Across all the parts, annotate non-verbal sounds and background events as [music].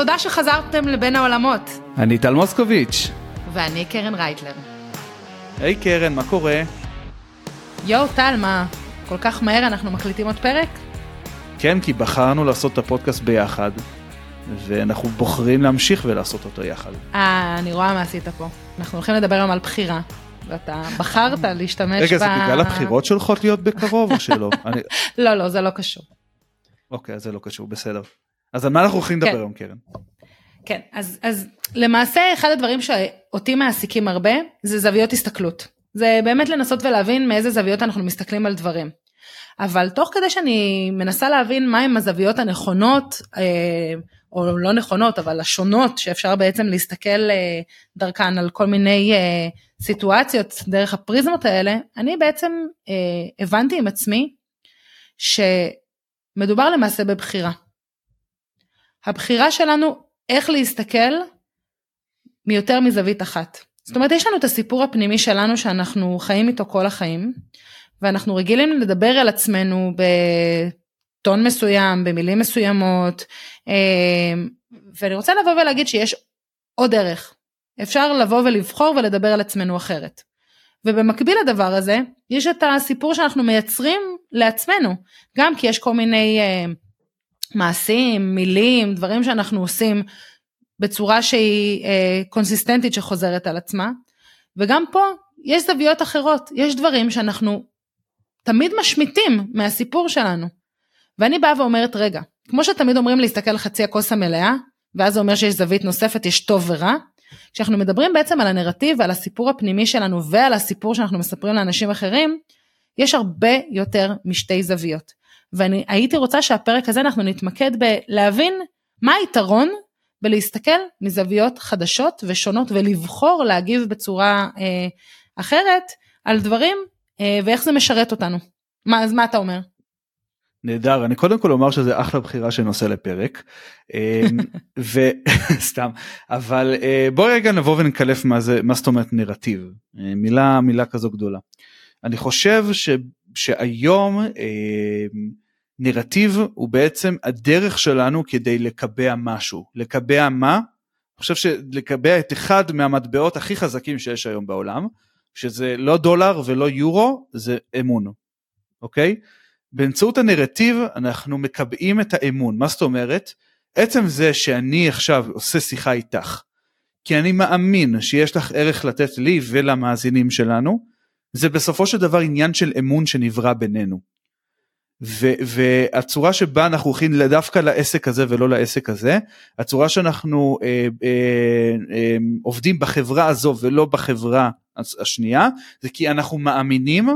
תודה שחזרתם לבין העולמות. אני טל מוסקוביץ'. ואני קרן רייטלר. היי hey, קרן, מה קורה? יואו, טל, מה, כל כך מהר אנחנו מקליטים עוד פרק? כן, כי בחרנו לעשות את הפודקאסט ביחד, ואנחנו בוחרים להמשיך ולעשות אותו יחד. אה, אני רואה מה עשית פה. אנחנו הולכים לדבר היום על בחירה. ואתה בחרת להשתמש רגע, ב... רגע, זה בגלל הבחירות שהולכות להיות בקרוב או שלא? [laughs] אני... לא, לא, זה לא קשור. אוקיי, זה לא קשור, בסדר. אז על מה אנחנו הולכים לדבר כן. היום, קרן? כן, אז, אז למעשה אחד הדברים שאותי מעסיקים הרבה זה זוויות הסתכלות. זה באמת לנסות ולהבין מאיזה זוויות אנחנו מסתכלים על דברים. אבל תוך כדי שאני מנסה להבין מהם הזוויות הנכונות, אה, או לא נכונות, אבל השונות שאפשר בעצם להסתכל אה, דרכן על כל מיני אה, סיטואציות דרך הפריזמות האלה, אני בעצם הבנתי עם עצמי שמדובר למעשה בבחירה. הבחירה שלנו איך להסתכל מיותר מזווית אחת. זאת אומרת, יש לנו את הסיפור הפנימי שלנו שאנחנו חיים איתו כל החיים, ואנחנו רגילים לדבר על עצמנו בטון מסוים, במילים מסוימות, אה, ואני רוצה לבוא ולהגיד שיש עוד דרך. אפשר לבוא ולבחור ולדבר על עצמנו אחרת. ובמקביל לדבר הזה, יש את הסיפור שאנחנו מייצרים לעצמנו, גם כי יש כל מיני uh, מעשים, מילים, דברים שאנחנו עושים בצורה שהיא uh, קונסיסטנטית שחוזרת על עצמה, וגם פה יש זוויות אחרות, יש דברים שאנחנו תמיד משמיטים מהסיפור שלנו. ואני באה ואומרת, רגע, כמו שתמיד אומרים להסתכל חצי הכוס המלאה, ואז זה אומר שיש זווית נוספת, יש טוב ורע, כשאנחנו מדברים בעצם על הנרטיב ועל הסיפור הפנימי שלנו ועל הסיפור שאנחנו מספרים לאנשים אחרים, יש הרבה יותר משתי זוויות. ואני הייתי רוצה שהפרק הזה אנחנו נתמקד בלהבין מה היתרון בלהסתכל מזוויות חדשות ושונות ולבחור להגיב בצורה אה, אחרת על דברים אה, ואיך זה משרת אותנו. מה, אז מה אתה אומר? נהדר אני קודם כל אומר שזה אחלה בחירה של נושא לפרק אמ, [laughs] וסתם [laughs] אבל אה, בוא רגע נבוא ונקלף מה זה מה זאת אומרת נרטיב אה, מילה מילה כזו גדולה. אני חושב ש, שהיום אה, נרטיב הוא בעצם הדרך שלנו כדי לקבע משהו לקבע מה. אני חושב שלקבע את אחד מהמטבעות הכי חזקים שיש היום בעולם שזה לא דולר ולא יורו זה אמון אוקיי. באמצעות הנרטיב אנחנו מקבעים את האמון מה זאת אומרת עצם זה שאני עכשיו עושה שיחה איתך כי אני מאמין שיש לך ערך לתת לי ולמאזינים שלנו זה בסופו של דבר עניין של אמון שנברא בינינו. ו- והצורה שבה אנחנו הולכים דווקא לעסק הזה ולא לעסק הזה, הצורה שאנחנו אה, אה, אה, עובדים בחברה הזו ולא בחברה השנייה, זה כי אנחנו מאמינים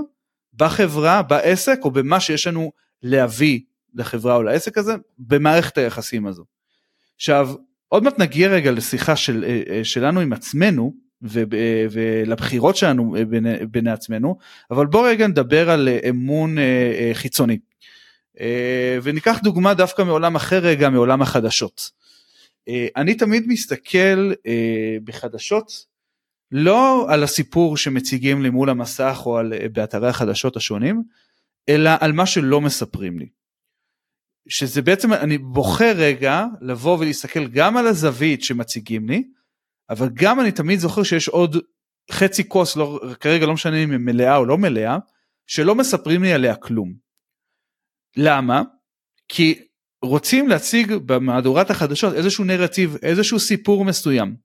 בחברה, בעסק או במה שיש לנו להביא לחברה או לעסק הזה במערכת היחסים הזו. עכשיו עוד מעט נגיע רגע לשיחה של, אה, אה, שלנו עם עצמנו ולבחירות שלנו אה, בין, עצמנו אבל בוא רגע נדבר על אמון חיצוני. וניקח דוגמה דווקא מעולם אחר רגע מעולם החדשות. אני תמיד מסתכל בחדשות לא על הסיפור שמציגים לי מול המסך או על, באתרי החדשות השונים, אלא על מה שלא מספרים לי. שזה בעצם, אני בוחר רגע לבוא ולהסתכל גם על הזווית שמציגים לי, אבל גם אני תמיד זוכר שיש עוד חצי כוס, לא, כרגע לא משנה אם היא מלאה או לא מלאה, שלא מספרים לי עליה כלום. למה? כי רוצים להציג במהדורת החדשות איזשהו נרטיב, איזשהו סיפור מסוים.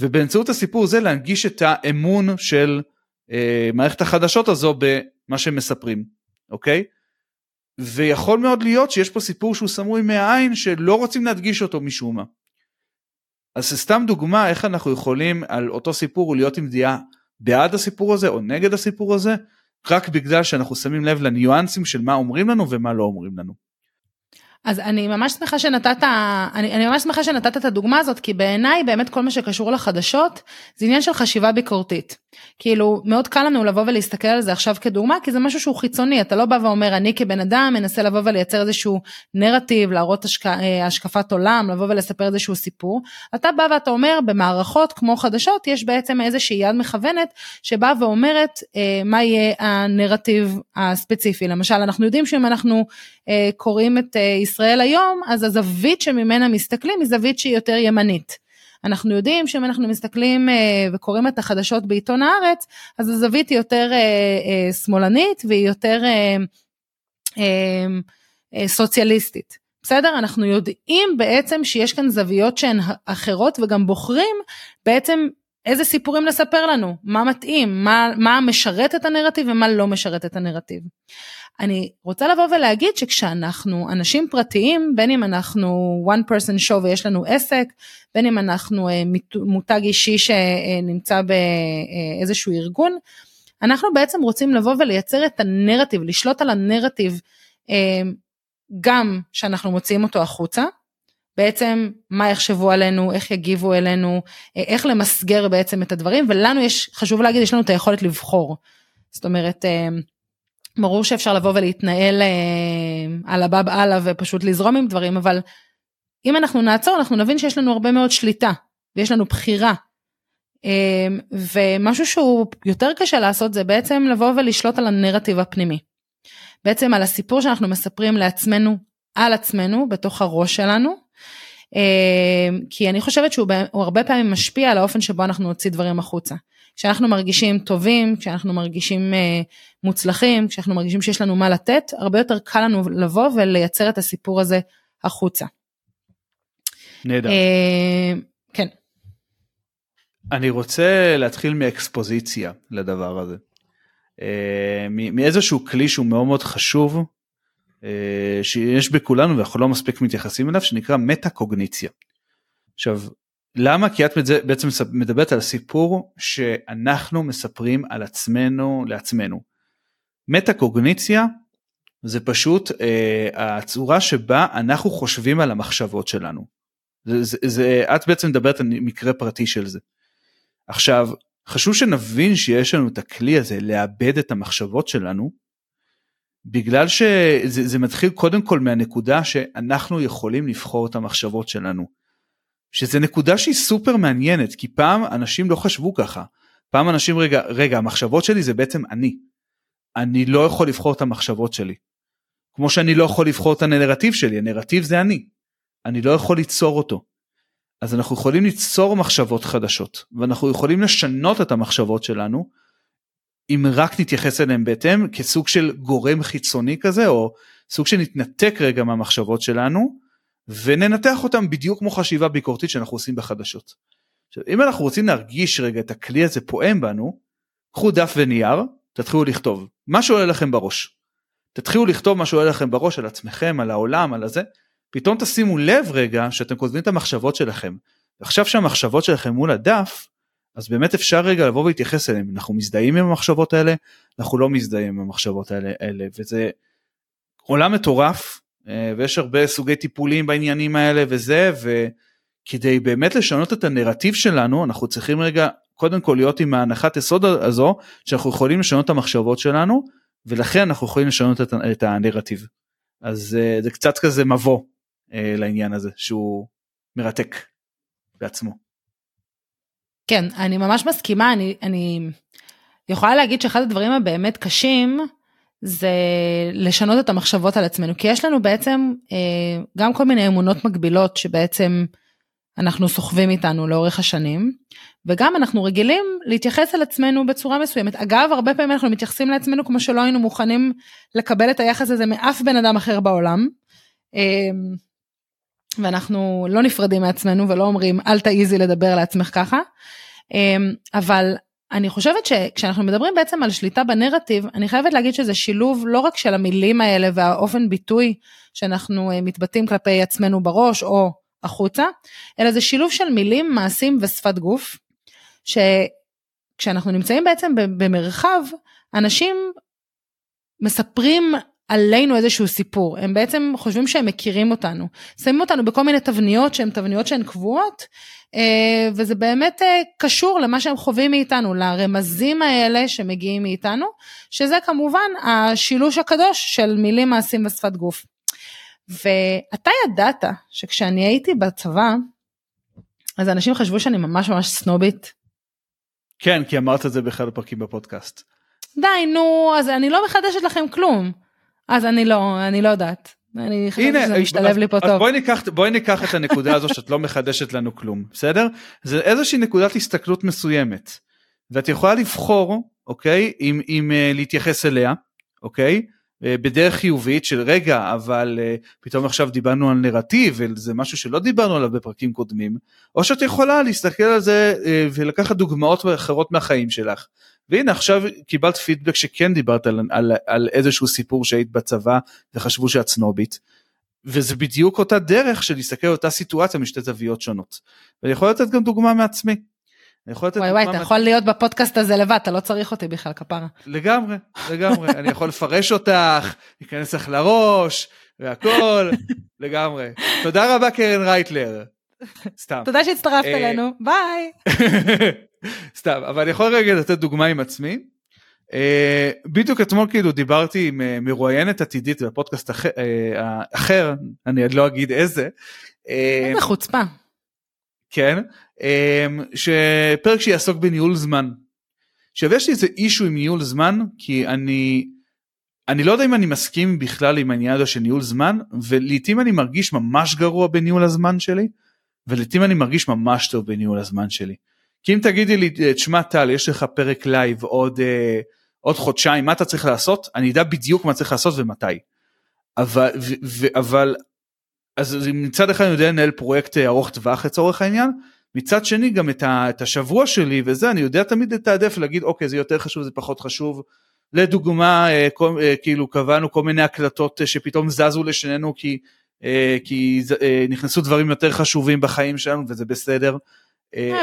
ובאמצעות הסיפור הזה להנגיש את האמון של אה, מערכת החדשות הזו במה שהם מספרים, אוקיי? ויכול מאוד להיות שיש פה סיפור שהוא סמוי מהעין שלא רוצים להדגיש אותו משום מה. אז זה סתם דוגמה איך אנחנו יכולים על אותו סיפור להיות עם דעה בעד הסיפור הזה או נגד הסיפור הזה, רק בגלל שאנחנו שמים לב לניואנסים של מה אומרים לנו ומה לא אומרים לנו. אז אני ממש שמחה שנתת, אני, אני ממש שמחה שנתת את הדוגמה הזאת, כי בעיניי באמת כל מה שקשור לחדשות זה עניין של חשיבה ביקורתית. כאילו מאוד קל לנו לבוא ולהסתכל על זה עכשיו כדוגמה כי זה משהו שהוא חיצוני. אתה לא בא ואומר אני כבן אדם מנסה לבוא ולייצר איזשהו נרטיב להראות השק... אה, השקפת עולם לבוא ולספר איזשהו סיפור. אתה בא ואתה אומר במערכות כמו חדשות יש בעצם איזושהי יד מכוונת שבאה ואומרת אה, מה יהיה הנרטיב הספציפי. למשל אנחנו יודעים שאם אנחנו אה, קוראים את אה, ישראל היום אז הזווית שממנה מסתכלים היא זווית שהיא יותר ימנית. אנחנו יודעים שאם אנחנו מסתכלים אה, וקוראים את החדשות בעיתון הארץ, אז הזווית היא יותר אה, אה, שמאלנית והיא יותר סוציאליסטית. בסדר? אנחנו יודעים בעצם שיש כאן זוויות שהן אחרות וגם בוחרים בעצם איזה סיפורים לספר לנו, מה מתאים, מה, מה משרת את הנרטיב ומה לא משרת את הנרטיב. אני רוצה לבוא ולהגיד שכשאנחנו אנשים פרטיים, בין אם אנחנו one person show ויש לנו עסק, בין אם אנחנו אה, מותג אישי שנמצא באיזשהו ארגון, אנחנו בעצם רוצים לבוא ולייצר את הנרטיב, לשלוט על הנרטיב אה, גם שאנחנו מוציאים אותו החוצה, בעצם מה יחשבו עלינו, איך יגיבו אלינו, אה, איך למסגר בעצם את הדברים, ולנו יש, חשוב להגיד, יש לנו את היכולת לבחור. זאת אומרת, ברור שאפשר לבוא ולהתנהל אה, על הבב הלאה ופשוט לזרום עם דברים, אבל אם אנחנו נעצור אנחנו נבין שיש לנו הרבה מאוד שליטה ויש לנו בחירה. אה, ומשהו שהוא יותר קשה לעשות זה בעצם לבוא ולשלוט על הנרטיב הפנימי. בעצם על הסיפור שאנחנו מספרים לעצמנו על עצמנו בתוך הראש שלנו. אה, כי אני חושבת שהוא הרבה פעמים משפיע על האופן שבו אנחנו נוציא דברים החוצה. כשאנחנו מרגישים טובים, כשאנחנו מרגישים אה, מוצלחים, כשאנחנו מרגישים שיש לנו מה לתת, הרבה יותר קל לנו לבוא ולייצר את הסיפור הזה החוצה. נהדר. אה, כן. אני רוצה להתחיל מאקספוזיציה לדבר הזה. אה, מאיזשהו כלי שהוא מאוד מאוד חשוב, אה, שיש בכולנו ואנחנו לא מספיק מתייחסים אליו, שנקרא מטה קוגניציה. עכשיו, למה? כי את בעצם מדברת על סיפור שאנחנו מספרים על עצמנו לעצמנו. מטה קוגניציה זה פשוט אה, הצורה שבה אנחנו חושבים על המחשבות שלנו. זה, זה, זה, את בעצם מדברת על מקרה פרטי של זה. עכשיו, חשוב שנבין שיש לנו את הכלי הזה לאבד את המחשבות שלנו, בגלל שזה מתחיל קודם כל מהנקודה שאנחנו יכולים לבחור את המחשבות שלנו. שזה נקודה שהיא סופר מעניינת כי פעם אנשים לא חשבו ככה. פעם אנשים רגע רגע המחשבות שלי זה בעצם אני. אני לא יכול לבחור את המחשבות שלי. כמו שאני לא יכול לבחור את הנרטיב שלי הנרטיב זה אני. אני לא יכול ליצור אותו. אז אנחנו יכולים ליצור מחשבות חדשות ואנחנו יכולים לשנות את המחשבות שלנו אם רק נתייחס אליהם בהתאם כסוג של גורם חיצוני כזה או סוג שנתנתק רגע מהמחשבות שלנו וננתח אותם בדיוק כמו חשיבה ביקורתית שאנחנו עושים בחדשות. עכשיו, אם אנחנו רוצים להרגיש רגע את הכלי הזה פועם בנו, קחו דף ונייר, תתחילו לכתוב מה שעולה לכם בראש. תתחילו לכתוב מה שעולה לכם בראש על עצמכם, על העולם, על הזה, פתאום תשימו לב רגע שאתם כותבים את המחשבות שלכם. עכשיו שהמחשבות שלכם מול הדף, אז באמת אפשר רגע לבוא ולהתייחס אליהם. אנחנו מזדהים עם המחשבות האלה, אנחנו לא מזדהים עם המחשבות האלה, האלה וזה עולם מטורף ויש הרבה סוגי טיפולים בעניינים האלה וזה וכדי באמת לשנות את הנרטיב שלנו אנחנו צריכים רגע קודם כל להיות עם ההנחת יסוד הזו שאנחנו יכולים לשנות את המחשבות שלנו ולכן אנחנו יכולים לשנות את, את הנרטיב. אז אה, זה קצת כזה מבוא אה, לעניין הזה שהוא מרתק בעצמו. כן אני ממש מסכימה אני אני יכולה להגיד שאחד הדברים הבאמת קשים זה לשנות את המחשבות על עצמנו, כי יש לנו בעצם אה, גם כל מיני אמונות מגבילות שבעצם אנחנו סוחבים איתנו לאורך השנים, וגם אנחנו רגילים להתייחס אל עצמנו בצורה מסוימת. אגב, הרבה פעמים אנחנו מתייחסים לעצמנו כמו שלא היינו מוכנים לקבל את היחס הזה מאף בן אדם אחר בעולם. אה, ואנחנו לא נפרדים מעצמנו ולא אומרים אל תעיזי לדבר לעצמך ככה. אה, אבל אני חושבת שכשאנחנו מדברים בעצם על שליטה בנרטיב, אני חייבת להגיד שזה שילוב לא רק של המילים האלה והאופן ביטוי שאנחנו אה, מתבטאים כלפי עצמנו בראש או החוצה, אלא זה שילוב של מילים, מעשים ושפת גוף, שכשאנחנו נמצאים בעצם במרחב, אנשים מספרים עלינו איזשהו סיפור, הם בעצם חושבים שהם מכירים אותנו, שמים אותנו בכל מיני תבניות שהן תבניות שהן קבועות, אה, וזה באמת אה, קשור למה שהם חווים מאיתנו, לרמזים האלה שמגיעים מאיתנו, שזה כמובן השילוש הקדוש של מילים, מעשים ושפת גוף. ואתה ידעת שכשאני הייתי בצבא, אז אנשים חשבו שאני ממש ממש סנובית. כן, כי אמרת את זה באחד הפרקים בפודקאסט. די, נו, אז אני לא מחדשת לכם כלום. אז אני לא, אני לא יודעת. אני חושבת שזה משתלב לי פה טוב. בואי ניקח, בואי ניקח את הנקודה הזו שאת לא מחדשת לנו כלום, בסדר? זה איזושהי נקודת הסתכלות מסוימת. ואת יכולה לבחור, אוקיי, אם, אם uh, להתייחס אליה, אוקיי? אה, בדרך חיובית של רגע אבל פתאום עכשיו דיברנו על נרטיב וזה משהו שלא דיברנו עליו בפרקים קודמים או שאת יכולה להסתכל על זה ולקחת דוגמאות אחרות מהחיים שלך. והנה עכשיו קיבלת פידבק שכן דיברת על, על, על איזשהו סיפור שהיית בצבא וחשבו שאת סנובית. וזה בדיוק אותה דרך של להסתכל על אותה סיטואציה משתי זוויות שונות. ואני יכול לתת גם דוגמה מעצמי. וואי וואי, אתה יכול להיות בפודקאסט הזה לבד, אתה לא צריך אותי בכלל כפרה. לגמרי, לגמרי, [laughs] אני יכול לפרש אותך, להיכנס לך לראש, והכל, [laughs] לגמרי. תודה רבה קרן רייטלר. סתם. תודה שהצטרפת אה, אלינו, ביי. [laughs] סתם, אבל אני יכול רגע לתת דוגמה עם עצמי. Uh, בדיוק אתמול כאילו דיברתי עם uh, מרואיינת עתידית בפודקאסט אחר, uh, אחר, אני עוד לא אגיד איזה. איזה חוצפה. כן, אמ, שפרק שיעסוק בניהול זמן. עכשיו יש לי איזה issue עם ניהול זמן כי אני אני לא יודע אם אני מסכים בכלל עם העניין הזה של ניהול זמן ולעיתים אני מרגיש ממש גרוע בניהול הזמן שלי ולעיתים אני מרגיש ממש טוב בניהול הזמן שלי. כי אם תגידי לי תשמע טל יש לך פרק live עוד אה, עוד חודשיים מה אתה צריך לעשות אני אדע בדיוק מה צריך לעשות ומתי. אבל, ו, ו, אבל אז מצד אחד אני יודע לנהל פרויקט אה, ארוך טווח לצורך העניין, מצד שני גם את, ה, את השבוע שלי וזה אני יודע תמיד לתעדף להגיד אוקיי זה יותר חשוב זה פחות חשוב. לדוגמה אה, כל, אה, כאילו קבענו כל מיני הקלטות שפתאום זזו לשנינו כי, כי נכנסו דברים יותר חשובים בחיים שלנו וזה בסדר.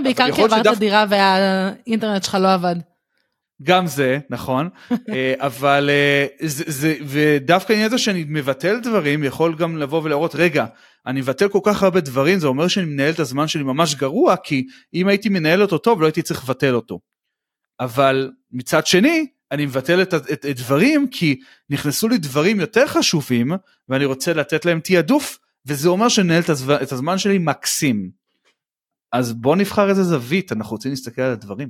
בעיקר כי עברת דירה והאינטרנט שלך לא עבד. גם זה נכון [laughs] אה, אבל אה, זה, זה ודווקא העניין הזה שאני מבטל דברים יכול גם לבוא ולהראות רגע אני מבטל כל כך הרבה דברים זה אומר שאני מנהל את הזמן שלי ממש גרוע כי אם הייתי מנהל אותו טוב לא הייתי צריך לבטל אותו. אבל מצד שני אני מבטל את, את, את דברים כי נכנסו לי דברים יותר חשובים ואני רוצה לתת להם תעדוף וזה אומר שאני מנהל את הזמן שלי מקסים. אז בוא נבחר איזה זווית אנחנו רוצים להסתכל על הדברים.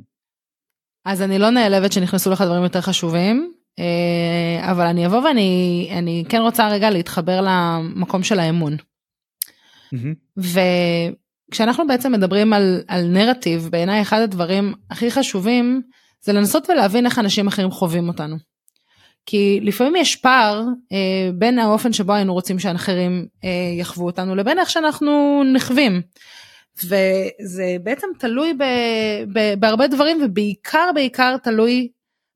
אז אני לא נעלבת שנכנסו לך דברים יותר חשובים, אה, אבל אני אבוא ואני אני כן רוצה רגע להתחבר למקום של האמון. Mm-hmm. וכשאנחנו בעצם מדברים על, על נרטיב, בעיניי אחד הדברים הכי חשובים זה לנסות ולהבין איך אנשים אחרים חווים אותנו. כי לפעמים יש פער אה, בין האופן שבו היינו רוצים שאחרים אה, יחוו אותנו לבין איך שאנחנו נחווים. וזה בעצם תלוי ב, ב, בהרבה דברים ובעיקר בעיקר תלוי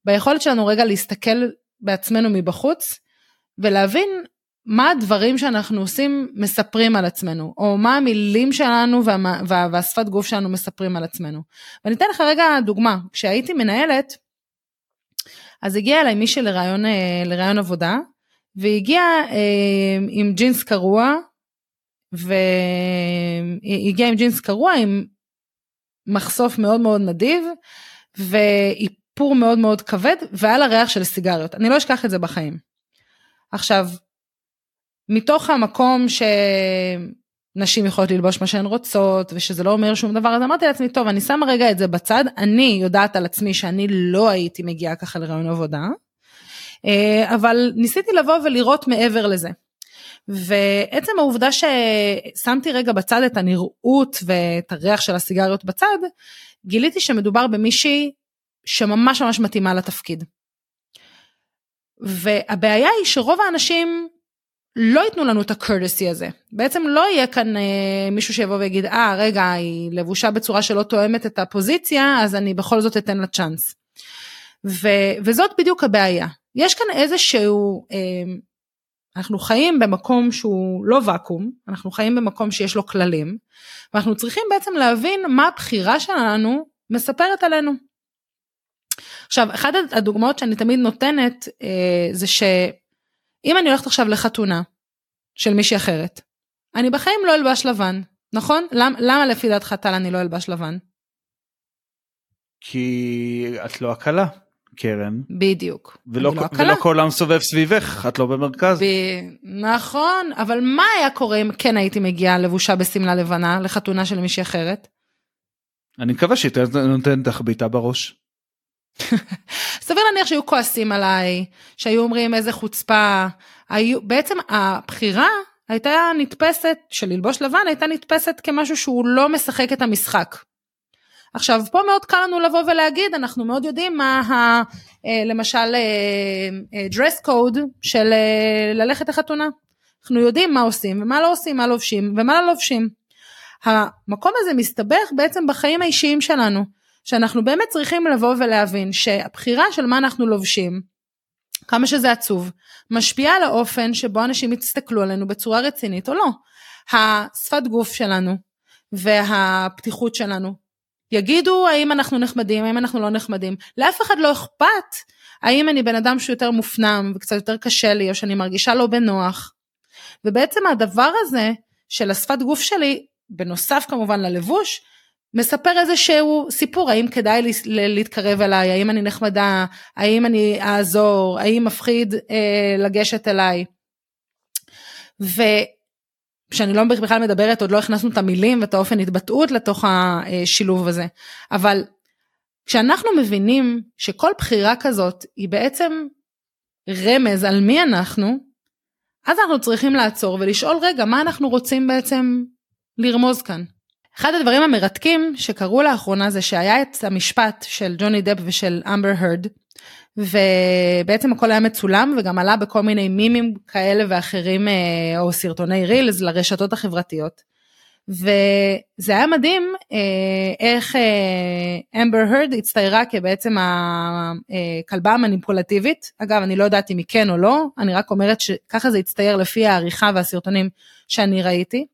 ביכולת שלנו רגע להסתכל בעצמנו מבחוץ ולהבין מה הדברים שאנחנו עושים מספרים על עצמנו או מה המילים שלנו וה, וה, והשפת גוף שלנו מספרים על עצמנו. ואני אתן לך רגע דוגמה כשהייתי מנהלת אז הגיעה אליי מישהי לראיון, אה, לראיון עבודה והגיעה אה, עם ג'ינס קרוע והיא הגיעה עם ג'ינס קרוע עם מחשוף מאוד מאוד נדיב ואיפור מאוד מאוד כבד והיה לה ריח של סיגריות אני לא אשכח את זה בחיים. עכשיו מתוך המקום שנשים יכולות ללבוש מה שהן רוצות ושזה לא אומר שום דבר אז אמרתי לעצמי טוב אני שמה רגע את זה בצד אני יודעת על עצמי שאני לא הייתי מגיעה ככה לרעיון עבודה אה, אבל ניסיתי לבוא ולראות מעבר לזה. ועצם העובדה ששמתי רגע בצד את הנראות ואת הריח של הסיגריות בצד, גיליתי שמדובר במישהי שממש ממש מתאימה לתפקיד. והבעיה היא שרוב האנשים לא ייתנו לנו את הקורטסי הזה. בעצם לא יהיה כאן אה, מישהו שיבוא ויגיד, אה, רגע, היא לבושה בצורה שלא תואמת את הפוזיציה, אז אני בכל זאת אתן לה צ'אנס. ו- וזאת בדיוק הבעיה. יש כאן איזשהו אה, אנחנו חיים במקום שהוא לא ואקום, אנחנו חיים במקום שיש לו כללים, ואנחנו צריכים בעצם להבין מה הבחירה שלנו מספרת עלינו. עכשיו, אחת הדוגמאות שאני תמיד נותנת אה, זה אם אני הולכת עכשיו לחתונה של מישהי אחרת, אני בחיים לא אלבש לבן, נכון? למ, למה לפי דעתך טל אני לא אלבש לבן? כי את לא הקלה, קרן. בדיוק. ולא, לא ולא הקלה. כל העולם סובב סביבך, את לא במרכז. ב... נכון, אבל מה היה קורה אם כן הייתי מגיעה לבושה בשמלה לבנה לחתונה של מישהי אחרת? אני מקווה שהיא נותנת לך בעיטה בראש. [laughs] סביר להניח שהיו כועסים עליי, שהיו אומרים איזה חוצפה. היו, בעצם הבחירה הייתה נתפסת, של ללבוש לבן הייתה נתפסת כמשהו שהוא לא משחק את המשחק. עכשיו פה מאוד קל לנו לבוא ולהגיד אנחנו מאוד יודעים מה ה, אה, למשל אה, אה, dress code של ללכת לחתונה. אנחנו יודעים מה עושים ומה לא עושים, מה לובשים ומה לא לובשים. המקום הזה מסתבך בעצם בחיים האישיים שלנו, שאנחנו באמת צריכים לבוא ולהבין שהבחירה של מה אנחנו לובשים, כמה שזה עצוב, משפיעה על האופן שבו אנשים יסתכלו עלינו בצורה רצינית או לא. השפת גוף שלנו והפתיחות שלנו יגידו האם אנחנו נחמדים, האם אנחנו לא נחמדים. לאף אחד לא אכפת האם אני בן אדם שהוא יותר מופנם וקצת יותר קשה לי, או שאני מרגישה לא בנוח. ובעצם הדבר הזה של השפת גוף שלי, בנוסף כמובן ללבוש, מספר איזשהו סיפור, האם כדאי להתקרב אליי, האם אני נחמדה, האם אני אעזור, האם מפחיד אה, לגשת אליי. כשאני לא בכלל מדברת, עוד לא הכנסנו את המילים ואת האופן התבטאות לתוך השילוב הזה. אבל כשאנחנו מבינים שכל בחירה כזאת היא בעצם רמז על מי אנחנו, אז אנחנו צריכים לעצור ולשאול רגע מה אנחנו רוצים בעצם לרמוז כאן. אחד הדברים המרתקים שקרו לאחרונה זה שהיה את המשפט של ג'וני דפ ושל אמבר הרד ובעצם הכל היה מצולם וגם עלה בכל מיני מימים כאלה ואחרים אה, או סרטוני רילס לרשתות החברתיות. וזה היה מדהים אה, איך אמבר הרד הצטיירה כבעצם הכלבה המניפולטיבית אגב אני לא יודעת אם היא כן או לא אני רק אומרת שככה זה הצטייר לפי העריכה והסרטונים שאני ראיתי.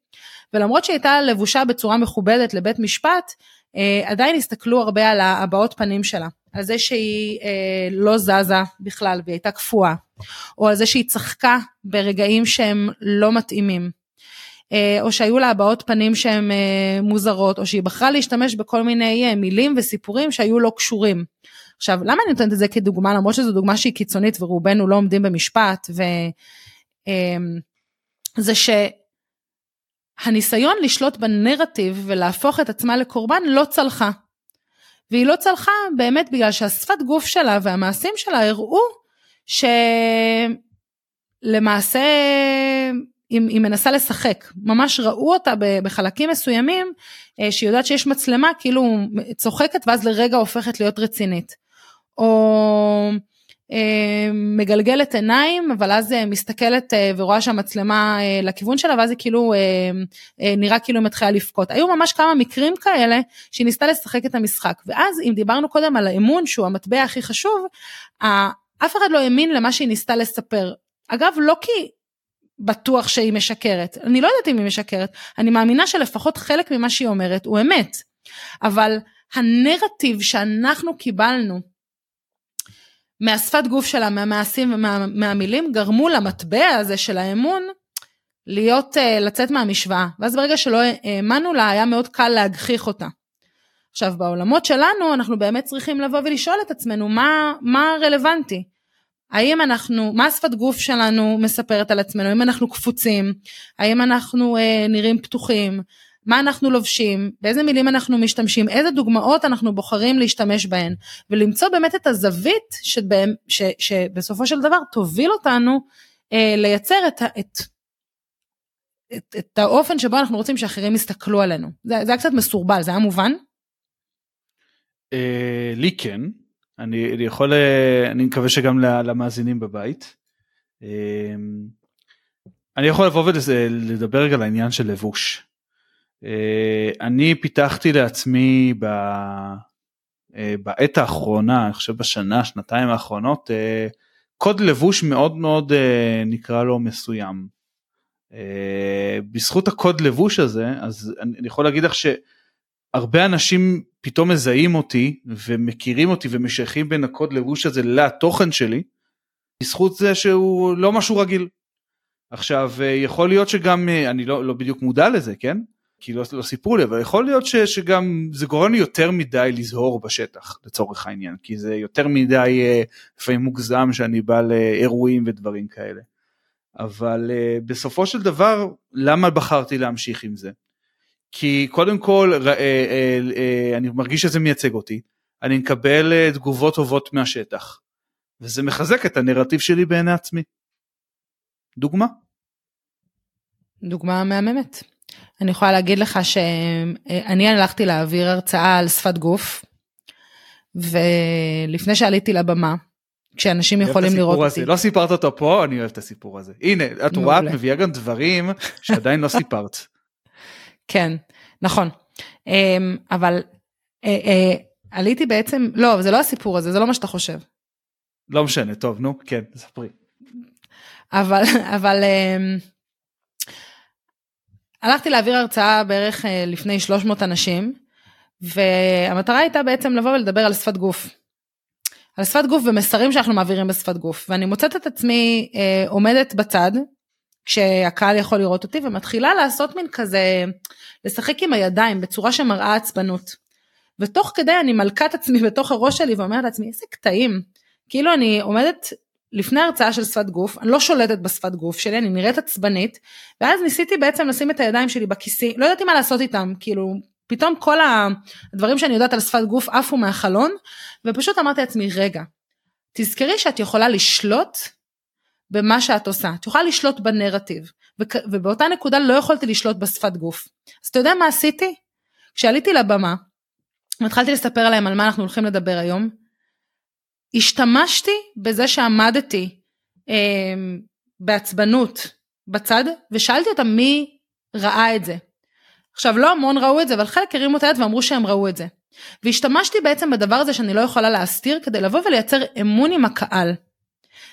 ולמרות שהיא הייתה לבושה בצורה מכובדת לבית משפט אה, עדיין הסתכלו הרבה על הבעות פנים שלה, על זה שהיא אה, לא זזה בכלל והיא הייתה קפואה, או על זה שהיא צחקה ברגעים שהם לא מתאימים, אה, או שהיו לה הבעות פנים שהן אה, מוזרות, או שהיא בחרה להשתמש בכל מיני אה, מילים וסיפורים שהיו לא קשורים. עכשיו, למה אני נותנת את זה כדוגמה, למרות שזו דוגמה שהיא קיצונית ורובנו לא עומדים במשפט, ו... אה, זה ש... הניסיון לשלוט בנרטיב ולהפוך את עצמה לקורבן לא צלחה. והיא לא צלחה באמת בגלל שהשפת גוף שלה והמעשים שלה הראו שלמעשה היא, היא מנסה לשחק. ממש ראו אותה בחלקים מסוימים אה, שהיא יודעת שיש מצלמה כאילו צוחקת ואז לרגע הופכת להיות רצינית. או מגלגלת עיניים אבל אז אה, מסתכלת אה, ורואה שהמצלמה לכיוון שלה ואז היא כאילו נראה כאילו היא מתחילה לבכות. היו ממש כמה מקרים כאלה שהיא ניסתה לשחק את המשחק ואז אם דיברנו קודם על האמון שהוא המטבע הכי חשוב אף אחד לא האמין למה שהיא ניסתה לספר. אגב לא כי בטוח שהיא משקרת אני לא יודעת אם היא משקרת אני מאמינה שלפחות חלק ממה שהיא אומרת הוא אמת אבל הנרטיב שאנחנו קיבלנו מהשפת גוף שלה, מהמעשים ומהמילים, גרמו למטבע הזה של האמון להיות, uh, לצאת מהמשוואה. ואז ברגע שלא האמנו לה, היה מאוד קל להגחיך אותה. עכשיו, בעולמות שלנו, אנחנו באמת צריכים לבוא ולשאול את עצמנו, מה, מה רלוונטי? האם אנחנו, מה השפת גוף שלנו מספרת על עצמנו? האם אנחנו קפוצים? האם אנחנו uh, נראים פתוחים? מה אנחנו לובשים, באיזה מילים אנחנו משתמשים, איזה דוגמאות אנחנו בוחרים להשתמש בהן, ולמצוא באמת את הזווית שבהם, ש, שבסופו של דבר תוביל אותנו אה, לייצר את, את, את, את האופן שבו אנחנו רוצים שאחרים יסתכלו עלינו. זה, זה היה קצת מסורבל, זה היה מובן? אה, לי כן, אני, אני יכול, אה, אני מקווה שגם למאזינים בבית. אה, אני יכול לבוא ולדבר רגע על העניין של לבוש. אה, אני פיתחתי לעצמי ב... אה, בעת האחרונה, אני חושב בשנה, שנתיים האחרונות, אה, קוד לבוש מאוד מאוד נקרא לו מסוים. בזכות הקוד לבוש הזה, אז אני יכול להגיד לך שהרבה אנשים פתאום מזהים אותי ומכירים אותי ומשייכים בין הקוד לבוש הזה לתוכן שלי, בזכות זה שהוא לא משהו רגיל. עכשיו יכול להיות שגם אני לא, לא בדיוק מודע לזה כן כי לא, לא סיפרו לי אבל יכול להיות ש, שגם זה גורם לי יותר מדי לזהור בשטח לצורך העניין כי זה יותר מדי אה, לפעמים מוגזם שאני בא לאירועים ודברים כאלה. אבל בסופו של דבר למה בחרתי להמשיך עם זה? כי קודם כל אני מרגיש שזה מייצג אותי אני מקבל תגובות טובות מהשטח וזה מחזק את הנרטיב שלי בעיני עצמי. דוגמה. דוגמה מהממת. אני יכולה להגיד לך שאני הלכתי להעביר הרצאה על שפת גוף, ולפני שעליתי לבמה, כשאנשים יכולים לראות אותי. לא סיפרת אותו פה, אני אוהב את הסיפור הזה. הנה, את רואה, את מביאה גם דברים שעדיין לא סיפרת. כן, נכון. אמ, אבל אה, אה, עליתי בעצם, לא, זה לא הסיפור הזה, זה לא מה שאתה חושב. לא משנה, טוב, נו, כן, ספרי. אבל, אבל אמ, הלכתי להעביר הרצאה בערך אה, לפני 300 אנשים, והמטרה הייתה בעצם לבוא ולדבר על שפת גוף. על שפת גוף ומסרים שאנחנו מעבירים בשפת גוף, ואני מוצאת את עצמי אה, עומדת בצד, כשהקהל יכול לראות אותי, ומתחילה לעשות מין כזה, לשחק עם הידיים בצורה שמראה עצבנות. ותוך כדי אני מלכה את עצמי בתוך הראש שלי ואומרת לעצמי, איזה קטעים. כאילו אני עומדת לפני הרצאה של שפת גוף, אני לא שולטת בשפת גוף שלי, אני נראית עצבנית, ואז ניסיתי בעצם לשים את הידיים שלי בכיסי, לא ידעתי מה לעשות איתם, כאילו, פתאום כל הדברים שאני יודעת על שפת גוף עפו מהחלון, ופשוט אמרתי לעצמי, רגע, תזכרי שאת יכולה לשלוט במה שאת עושה, את יכולה לשלוט בנרטיב, ובאותה נקודה לא יכולתי לשלוט בשפת גוף. אז אתה יודע מה עשיתי? כשעליתי לבמה, והתחלתי לספר להם על מה אנחנו הולכים לדבר היום, השתמשתי בזה שעמדתי אה, בעצבנות בצד ושאלתי אותם מי ראה את זה. עכשיו לא המון ראו את זה אבל חלק הרימו את היד ואמרו שהם ראו את זה. והשתמשתי בעצם בדבר הזה שאני לא יכולה להסתיר כדי לבוא ולייצר אמון עם הקהל.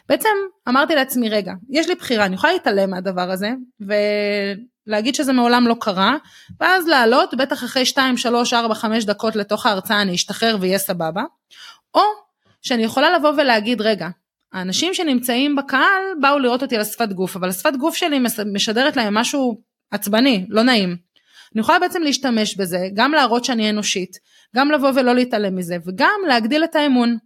בעצם אמרתי לעצמי רגע יש לי בחירה אני יכולה להתעלם מהדבר הזה ולהגיד שזה מעולם לא קרה ואז לעלות בטח אחרי 2 3 4 5 דקות לתוך ההרצאה אני אשתחרר ויהיה סבבה או שאני יכולה לבוא ולהגיד רגע האנשים שנמצאים בקהל באו לראות אותי על השפת גוף אבל השפת גוף שלי משדרת להם משהו עצבני לא נעים. אני יכולה בעצם להשתמש בזה גם להראות שאני אנושית גם לבוא ולא להתעלם מזה וגם להגדיל את האמון.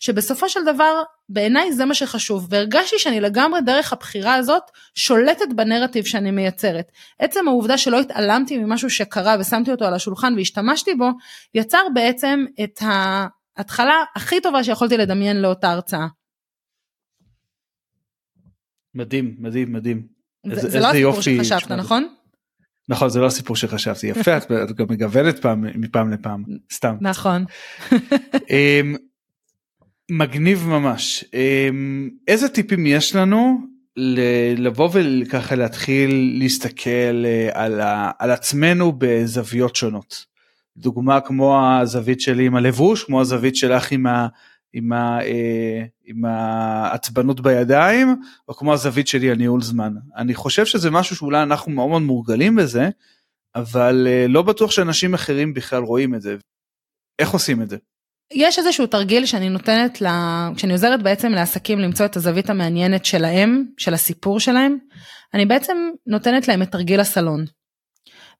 שבסופו של דבר בעיניי זה מה שחשוב והרגשתי שאני לגמרי דרך הבחירה הזאת שולטת בנרטיב שאני מייצרת. עצם העובדה שלא התעלמתי ממשהו שקרה ושמתי אותו על השולחן והשתמשתי בו יצר בעצם את ה... התחלה הכי טובה שיכולתי לדמיין לאותה הרצאה. מדהים, מדהים, מדהים. זה, איזה, זה לא הסיפור שחשבת, נכון? נכון, זה לא הסיפור שחשבתי. יפה, את גם [laughs] מגוונת פעם, מפעם לפעם, סתם. נכון. אמ, מגניב ממש. אמ, איזה טיפים יש לנו לבוא וככה להתחיל להסתכל אה, על, על עצמנו בזוויות שונות? דוגמה כמו הזווית שלי עם הלבוש, כמו הזווית שלך עם, ה, עם, ה, אה, עם העצבנות בידיים, או כמו הזווית שלי על ניהול זמן. אני חושב שזה משהו שאולי אנחנו מאוד מאוד מורגלים בזה, אבל אה, לא בטוח שאנשים אחרים בכלל רואים את זה. איך עושים את זה? יש איזשהו תרגיל שאני נותנת, לה, כשאני עוזרת בעצם לעסקים למצוא את הזווית המעניינת שלהם, של הסיפור שלהם, אני בעצם נותנת להם את תרגיל הסלון.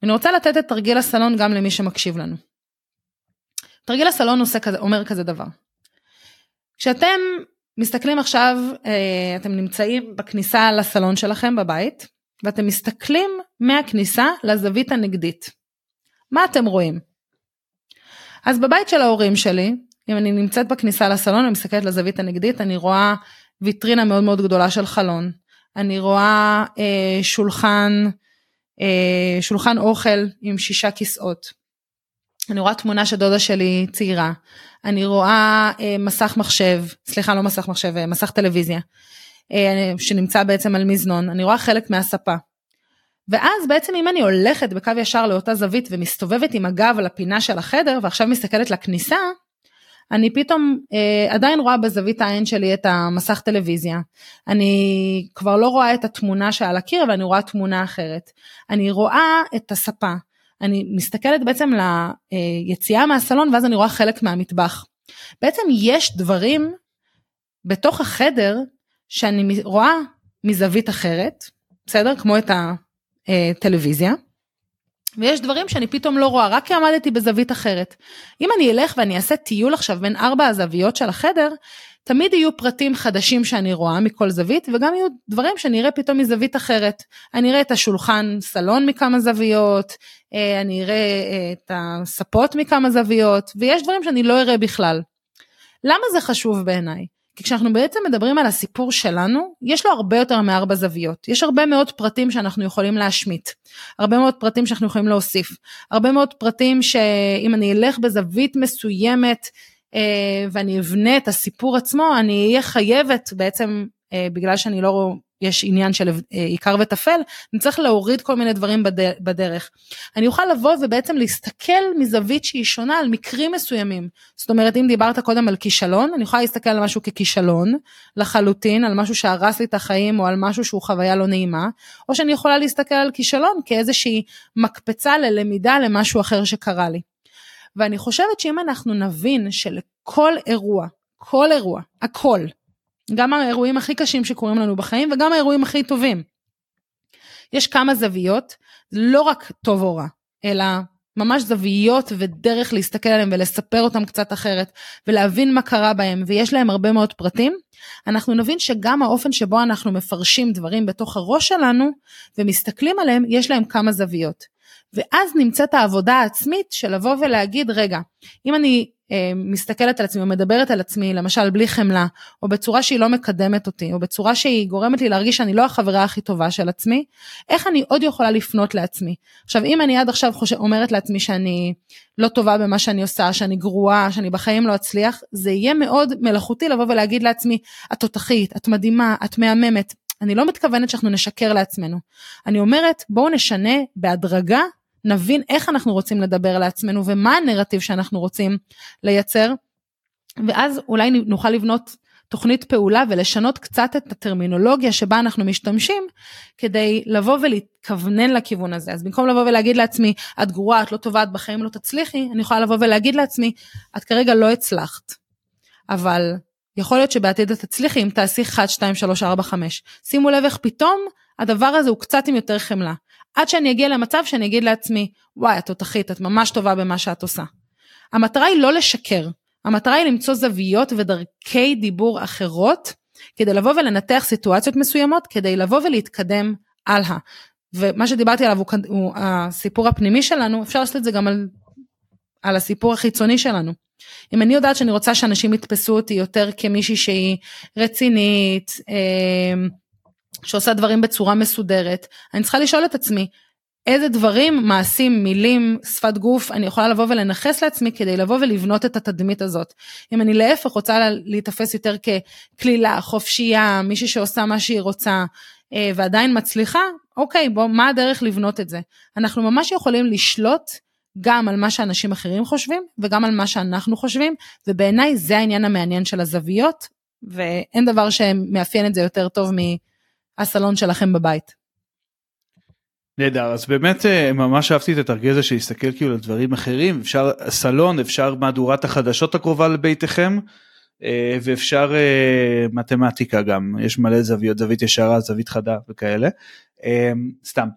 אני רוצה לתת את תרגיל הסלון גם למי שמקשיב לנו. תרגיל הסלון עושה כזה, אומר כזה דבר. כשאתם מסתכלים עכשיו, אה, אתם נמצאים בכניסה לסלון שלכם בבית, ואתם מסתכלים מהכניסה לזווית הנגדית. מה אתם רואים? אז בבית של ההורים שלי, אם אני נמצאת בכניסה לסלון ומסתכלת לזווית הנגדית, אני רואה ויטרינה מאוד מאוד גדולה של חלון. אני רואה אה, שולחן שולחן אוכל עם שישה כיסאות. אני רואה תמונה של דודה שלי צעירה, אני רואה אה, מסך מחשב, סליחה לא מסך מחשב, אה, מסך טלוויזיה, אה, שנמצא בעצם על מזנון, אני רואה חלק מהספה. ואז בעצם אם אני הולכת בקו ישר לאותה זווית ומסתובבת עם הגב על הפינה של החדר ועכשיו מסתכלת לכניסה, אני פתאום אה, עדיין רואה בזווית העין שלי את המסך טלוויזיה. אני כבר לא רואה את התמונה שעל הקיר, אבל אני רואה תמונה אחרת. אני רואה את הספה. אני מסתכלת בעצם ליציאה מהסלון ואז אני רואה חלק מהמטבח. בעצם יש דברים בתוך החדר שאני רואה מזווית אחרת, בסדר? כמו את הטלוויזיה. ויש דברים שאני פתאום לא רואה, רק כי עמדתי בזווית אחרת. אם אני אלך ואני אעשה טיול עכשיו בין ארבע הזוויות של החדר, תמיד יהיו פרטים חדשים שאני רואה מכל זווית, וגם יהיו דברים שאני אראה פתאום מזווית אחרת. אני אראה את השולחן סלון מכמה זוויות, אה, אני אראה אה, את הספות מכמה זוויות, ויש דברים שאני לא אראה בכלל. למה זה חשוב בעיניי? כי כשאנחנו בעצם מדברים על הסיפור שלנו, יש לו הרבה יותר מארבע זוויות. יש הרבה מאוד פרטים שאנחנו יכולים להשמיט. הרבה מאוד פרטים שאנחנו יכולים להוסיף. הרבה מאוד פרטים שאם אני אלך בזווית מסוימת אה, ואני אבנה את הסיפור עצמו, אני אהיה חייבת בעצם, אה, בגלל שאני לא יש עניין של אה, עיקר וטפל, צריך להוריד כל מיני דברים בדרך. אני אוכל לבוא ובעצם להסתכל מזווית שהיא שונה על מקרים מסוימים. זאת אומרת, אם דיברת קודם על כישלון, אני יכולה להסתכל על משהו ככישלון, לחלוטין, על משהו שהרס לי את החיים או על משהו שהוא חוויה לא נעימה, או שאני יכולה להסתכל על כישלון כאיזושהי מקפצה ללמידה למשהו אחר שקרה לי. ואני חושבת שאם אנחנו נבין שלכל אירוע, כל אירוע, הכל, גם האירועים הכי קשים שקורים לנו בחיים וגם האירועים הכי טובים. יש כמה זוויות, לא רק טוב או רע, אלא ממש זוויות ודרך להסתכל עליהם ולספר אותם קצת אחרת ולהבין מה קרה בהם ויש להם הרבה מאוד פרטים, אנחנו נבין שגם האופן שבו אנחנו מפרשים דברים בתוך הראש שלנו ומסתכלים עליהם, יש להם כמה זוויות. ואז נמצאת העבודה העצמית של לבוא ולהגיד, רגע, אם אני מסתכלת על עצמי או מדברת על עצמי, למשל בלי חמלה, או בצורה שהיא לא מקדמת אותי, או בצורה שהיא גורמת לי להרגיש שאני לא החברה הכי טובה של עצמי, איך אני עוד יכולה לפנות לעצמי? עכשיו, אם אני עד עכשיו חושב, אומרת לעצמי שאני לא טובה במה שאני עושה, שאני גרועה, שאני בחיים לא אצליח, זה יהיה מאוד מלאכותי לבוא ולהגיד לעצמי, את תותחית, את מדהימה, את מהממת. אני לא מתכוונת שאנחנו נשקר לעצמנו. אני אומרת, בואו נשנה בהדרגה נבין איך אנחנו רוצים לדבר לעצמנו ומה הנרטיב שאנחנו רוצים לייצר, ואז אולי נוכל לבנות תוכנית פעולה ולשנות קצת את הטרמינולוגיה שבה אנחנו משתמשים כדי לבוא ולהתכוונן לכיוון הזה. אז במקום לבוא ולהגיד לעצמי, את גרועה, את לא טובה, את בחיים לא תצליחי, אני יכולה לבוא ולהגיד לעצמי, את כרגע לא הצלחת, אבל יכול להיות שבעתיד את תצליחי אם תעשי 1, 2, 3, 4, 5. שימו לב איך פתאום הדבר הזה הוא קצת עם יותר חמלה. עד שאני אגיע למצב שאני אגיד לעצמי, וואי, את תותחית, את ממש טובה במה שאת עושה. המטרה היא לא לשקר, המטרה היא למצוא זוויות ודרכי דיבור אחרות, כדי לבוא ולנתח סיטואציות מסוימות, כדי לבוא ולהתקדם הלאה. ומה שדיברתי עליו הוא, הוא הסיפור הפנימי שלנו, אפשר לעשות את זה גם על, על הסיפור החיצוני שלנו. אם אני יודעת שאני רוצה שאנשים יתפסו אותי יותר כמישהי שהיא רצינית, אה, שעושה דברים בצורה מסודרת, אני צריכה לשאול את עצמי, איזה דברים, מעשים, מילים, שפת גוף, אני יכולה לבוא ולנכס לעצמי כדי לבוא ולבנות את התדמית הזאת. אם אני להפך רוצה להיתפס יותר כקלילה, חופשייה, מישהי שעושה מה שהיא רוצה, אה, ועדיין מצליחה, אוקיי, בוא, מה הדרך לבנות את זה? אנחנו ממש יכולים לשלוט גם על מה שאנשים אחרים חושבים, וגם על מה שאנחנו חושבים, ובעיניי זה העניין המעניין של הזוויות, ואין דבר שמאפיין את זה יותר טוב מ... הסלון שלכם בבית. נהדר אז באמת אה, ממש אהבתי את התרגיל הזה שיסתכל כאילו על דברים אחרים. אפשר סלון אפשר מהדורת החדשות הקרובה לביתכם אה, ואפשר אה, מתמטיקה גם. יש מלא זוויות זווית ישרה זווית חדה וכאלה. סתם.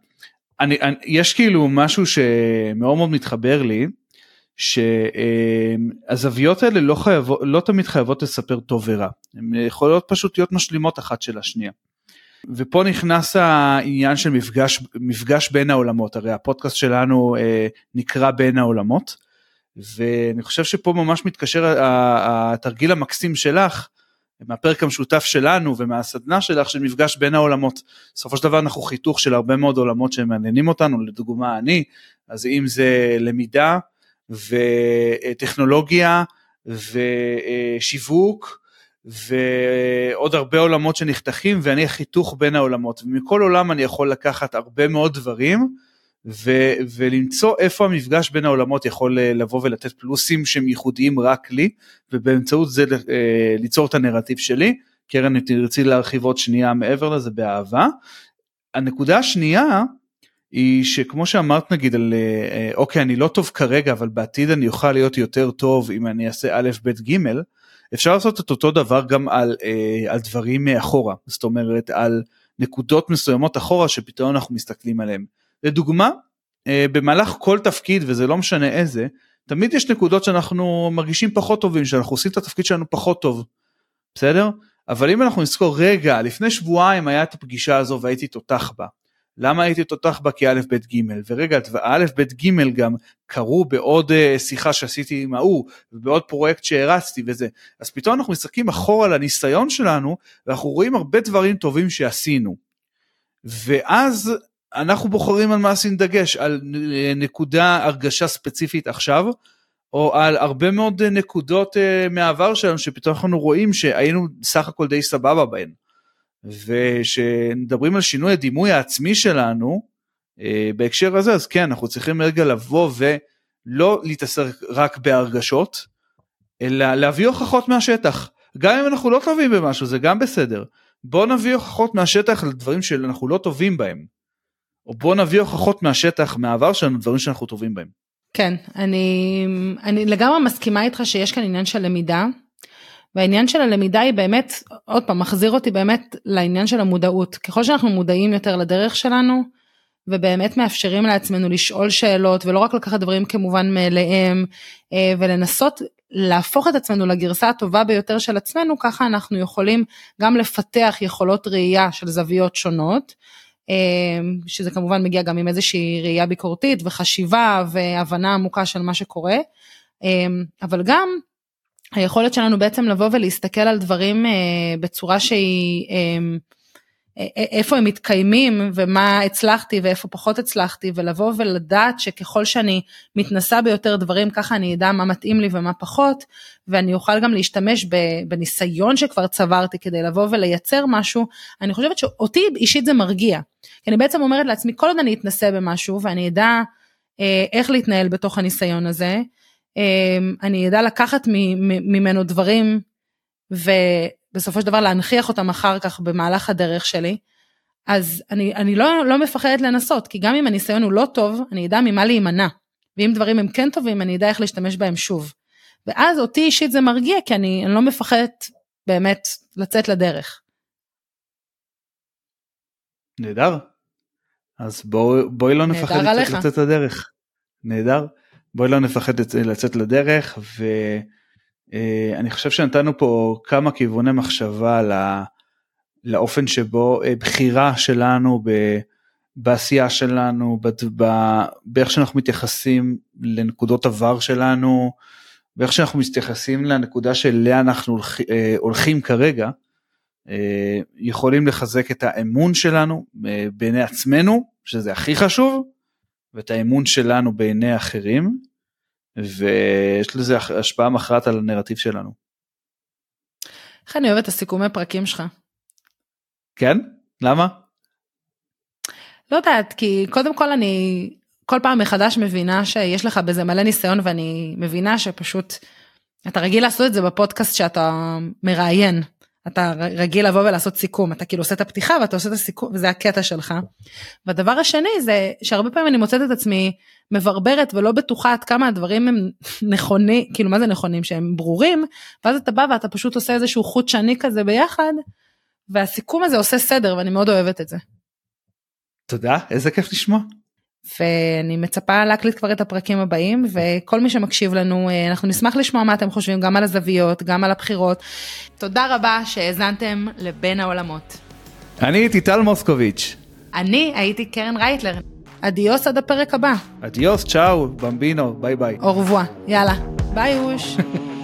אני, אני יש כאילו משהו שמאוד מאוד מתחבר לי שהזוויות האלה לא חייבות לא תמיד חייבות לספר טוב ורע. הן יכולות פשוט להיות משלימות אחת של השנייה. ופה נכנס העניין של מפגש, מפגש בין העולמות, הרי הפודקאסט שלנו אה, נקרא בין העולמות, ואני חושב שפה ממש מתקשר התרגיל המקסים שלך, מהפרק המשותף שלנו ומהסדנה שלך של מפגש בין העולמות. בסופו של דבר אנחנו חיתוך של הרבה מאוד עולמות שמעניינים אותנו, לדוגמה אני, אז אם זה למידה וטכנולוגיה ושיווק, ועוד הרבה עולמות שנחתכים ואני החיתוך בין העולמות ומכל עולם אני יכול לקחת הרבה מאוד דברים ו- ולמצוא איפה המפגש בין העולמות יכול אה, לבוא ולתת פלוסים שהם ייחודיים רק לי ובאמצעות זה אה, ליצור את הנרטיב שלי. קרן אם תרצי להרחיב עוד שנייה מעבר לזה באהבה. הנקודה השנייה היא שכמו שאמרת נגיד על אה, אוקיי אני לא טוב כרגע אבל בעתיד אני אוכל להיות יותר טוב אם אני אעשה א' ב' ג' אפשר לעשות את אותו דבר גם על, אה, על דברים מאחורה, זאת אומרת על נקודות מסוימות אחורה שפתאום אנחנו מסתכלים עליהם. לדוגמה, אה, במהלך כל תפקיד וזה לא משנה איזה, תמיד יש נקודות שאנחנו מרגישים פחות טובים, שאנחנו עושים את התפקיד שלנו פחות טוב, בסדר? אבל אם אנחנו נזכור רגע, לפני שבועיים היה את הפגישה הזו והייתי תותח בה. למה הייתי תותח בה? כי א', ב', ג', ורגע, א', ב', ג' גם קרו בעוד uh, שיחה שעשיתי עם ההוא, ובעוד פרויקט שהרצתי וזה. אז פתאום אנחנו מסתכלים אחורה לניסיון שלנו, ואנחנו רואים הרבה דברים טובים שעשינו. ואז אנחנו בוחרים על מה עשינו דגש, על אה, נקודה, הרגשה ספציפית עכשיו, או על הרבה מאוד אה, נקודות מהעבר שלנו שפתאום אנחנו רואים שהיינו סך הכל די סבבה בהן. ושמדברים על שינוי הדימוי העצמי שלנו uh, בהקשר הזה אז כן אנחנו צריכים רגע לבוא ולא להתעסק רק בהרגשות אלא להביא הוכחות מהשטח. גם אם אנחנו לא טובים במשהו זה גם בסדר. בוא נביא הוכחות מהשטח לדברים שאנחנו לא טובים בהם. או בוא נביא הוכחות מהשטח מהעבר שלנו דברים שאנחנו טובים בהם. כן, אני, אני לגמרי מסכימה איתך שיש כאן עניין של למידה, והעניין של הלמידה היא באמת, עוד פעם, מחזיר אותי באמת לעניין של המודעות. ככל שאנחנו מודעים יותר לדרך שלנו, ובאמת מאפשרים לעצמנו לשאול שאלות, ולא רק לקחת דברים כמובן מאליהם, אה, ולנסות להפוך את עצמנו לגרסה הטובה ביותר של עצמנו, ככה אנחנו יכולים גם לפתח יכולות ראייה של זוויות שונות. אמ, שזה כמובן מגיע גם עם איזושהי ראייה ביקורתית וחשיבה והבנה עמוקה של מה שקורה, אמ, אבל גם היכולת שלנו בעצם לבוא ולהסתכל על דברים אה, בצורה שהיא אמ, איפה הם מתקיימים ומה הצלחתי ואיפה פחות הצלחתי ולבוא ולדעת שככל שאני מתנסה ביותר דברים ככה אני אדע מה מתאים לי ומה פחות ואני אוכל גם להשתמש בניסיון שכבר צברתי כדי לבוא ולייצר משהו אני חושבת שאותי אישית זה מרגיע. כי אני בעצם אומרת לעצמי כל עוד אני אתנסה במשהו ואני אדע אה, איך להתנהל בתוך הניסיון הזה אה, אני אדע לקחת ממנו דברים ו... בסופו של דבר להנכיח אותם אחר כך במהלך הדרך שלי, אז אני, אני לא, לא מפחדת לנסות, כי גם אם הניסיון הוא לא טוב, אני אדע ממה להימנע. ואם דברים הם כן טובים, אני אדע איך להשתמש בהם שוב. ואז אותי אישית זה מרגיע, כי אני, אני לא מפחדת באמת לצאת לדרך. נהדר. אז בואי בוא לא נפחד לצאת, לצאת לדרך. נהדר. בואי לא נפחד לצאת לדרך, ו... אה, חושב שנתנו פה כמה כיווני מחשבה לא, לאופן שבו אה, בחירה שלנו בעשייה שלנו, באיך שאנחנו מתייחסים לנקודות עבר שלנו, ואיך שאנחנו מתייחסים לנקודה שאליה אנחנו אה, הולכים כרגע, יכולים לחזק את האמון שלנו בעיני עצמנו, שזה הכי חשוב, ואת האמון שלנו בעיני אחרים. ויש לזה השפעה מכרעת על הנרטיב שלנו. איך אני אוהבת את הסיכומי פרקים שלך. כן? למה? לא יודעת, כי קודם כל אני כל פעם מחדש מבינה שיש לך בזה מלא ניסיון ואני מבינה שפשוט אתה רגיל לעשות את זה בפודקאסט שאתה מראיין. אתה רגיל לבוא ולעשות סיכום, אתה כאילו עושה את הפתיחה ואתה עושה את הסיכום וזה הקטע שלך. והדבר השני זה שהרבה פעמים אני מוצאת את עצמי מברברת ולא בטוחה עד כמה הדברים הם נכונים, כאילו מה זה נכונים, שהם ברורים, ואז אתה בא ואתה פשוט עושה איזשהו חוט שני כזה ביחד, והסיכום הזה עושה סדר ואני מאוד אוהבת את זה. תודה, איזה כיף לשמוע. ואני מצפה להקליט כבר את הפרקים הבאים וכל מי שמקשיב לנו אה, אנחנו נשמח לשמוע מה אתם חושבים גם על הזוויות גם על הבחירות. תודה רבה שהאזנתם לבין העולמות. אני הייתי טל מוסקוביץ'. אני הייתי קרן רייטלר. adiós עד הפרק הבא. adiós ciao bambino bye bye. אורבואה יאללה ביי אוש. [laughs]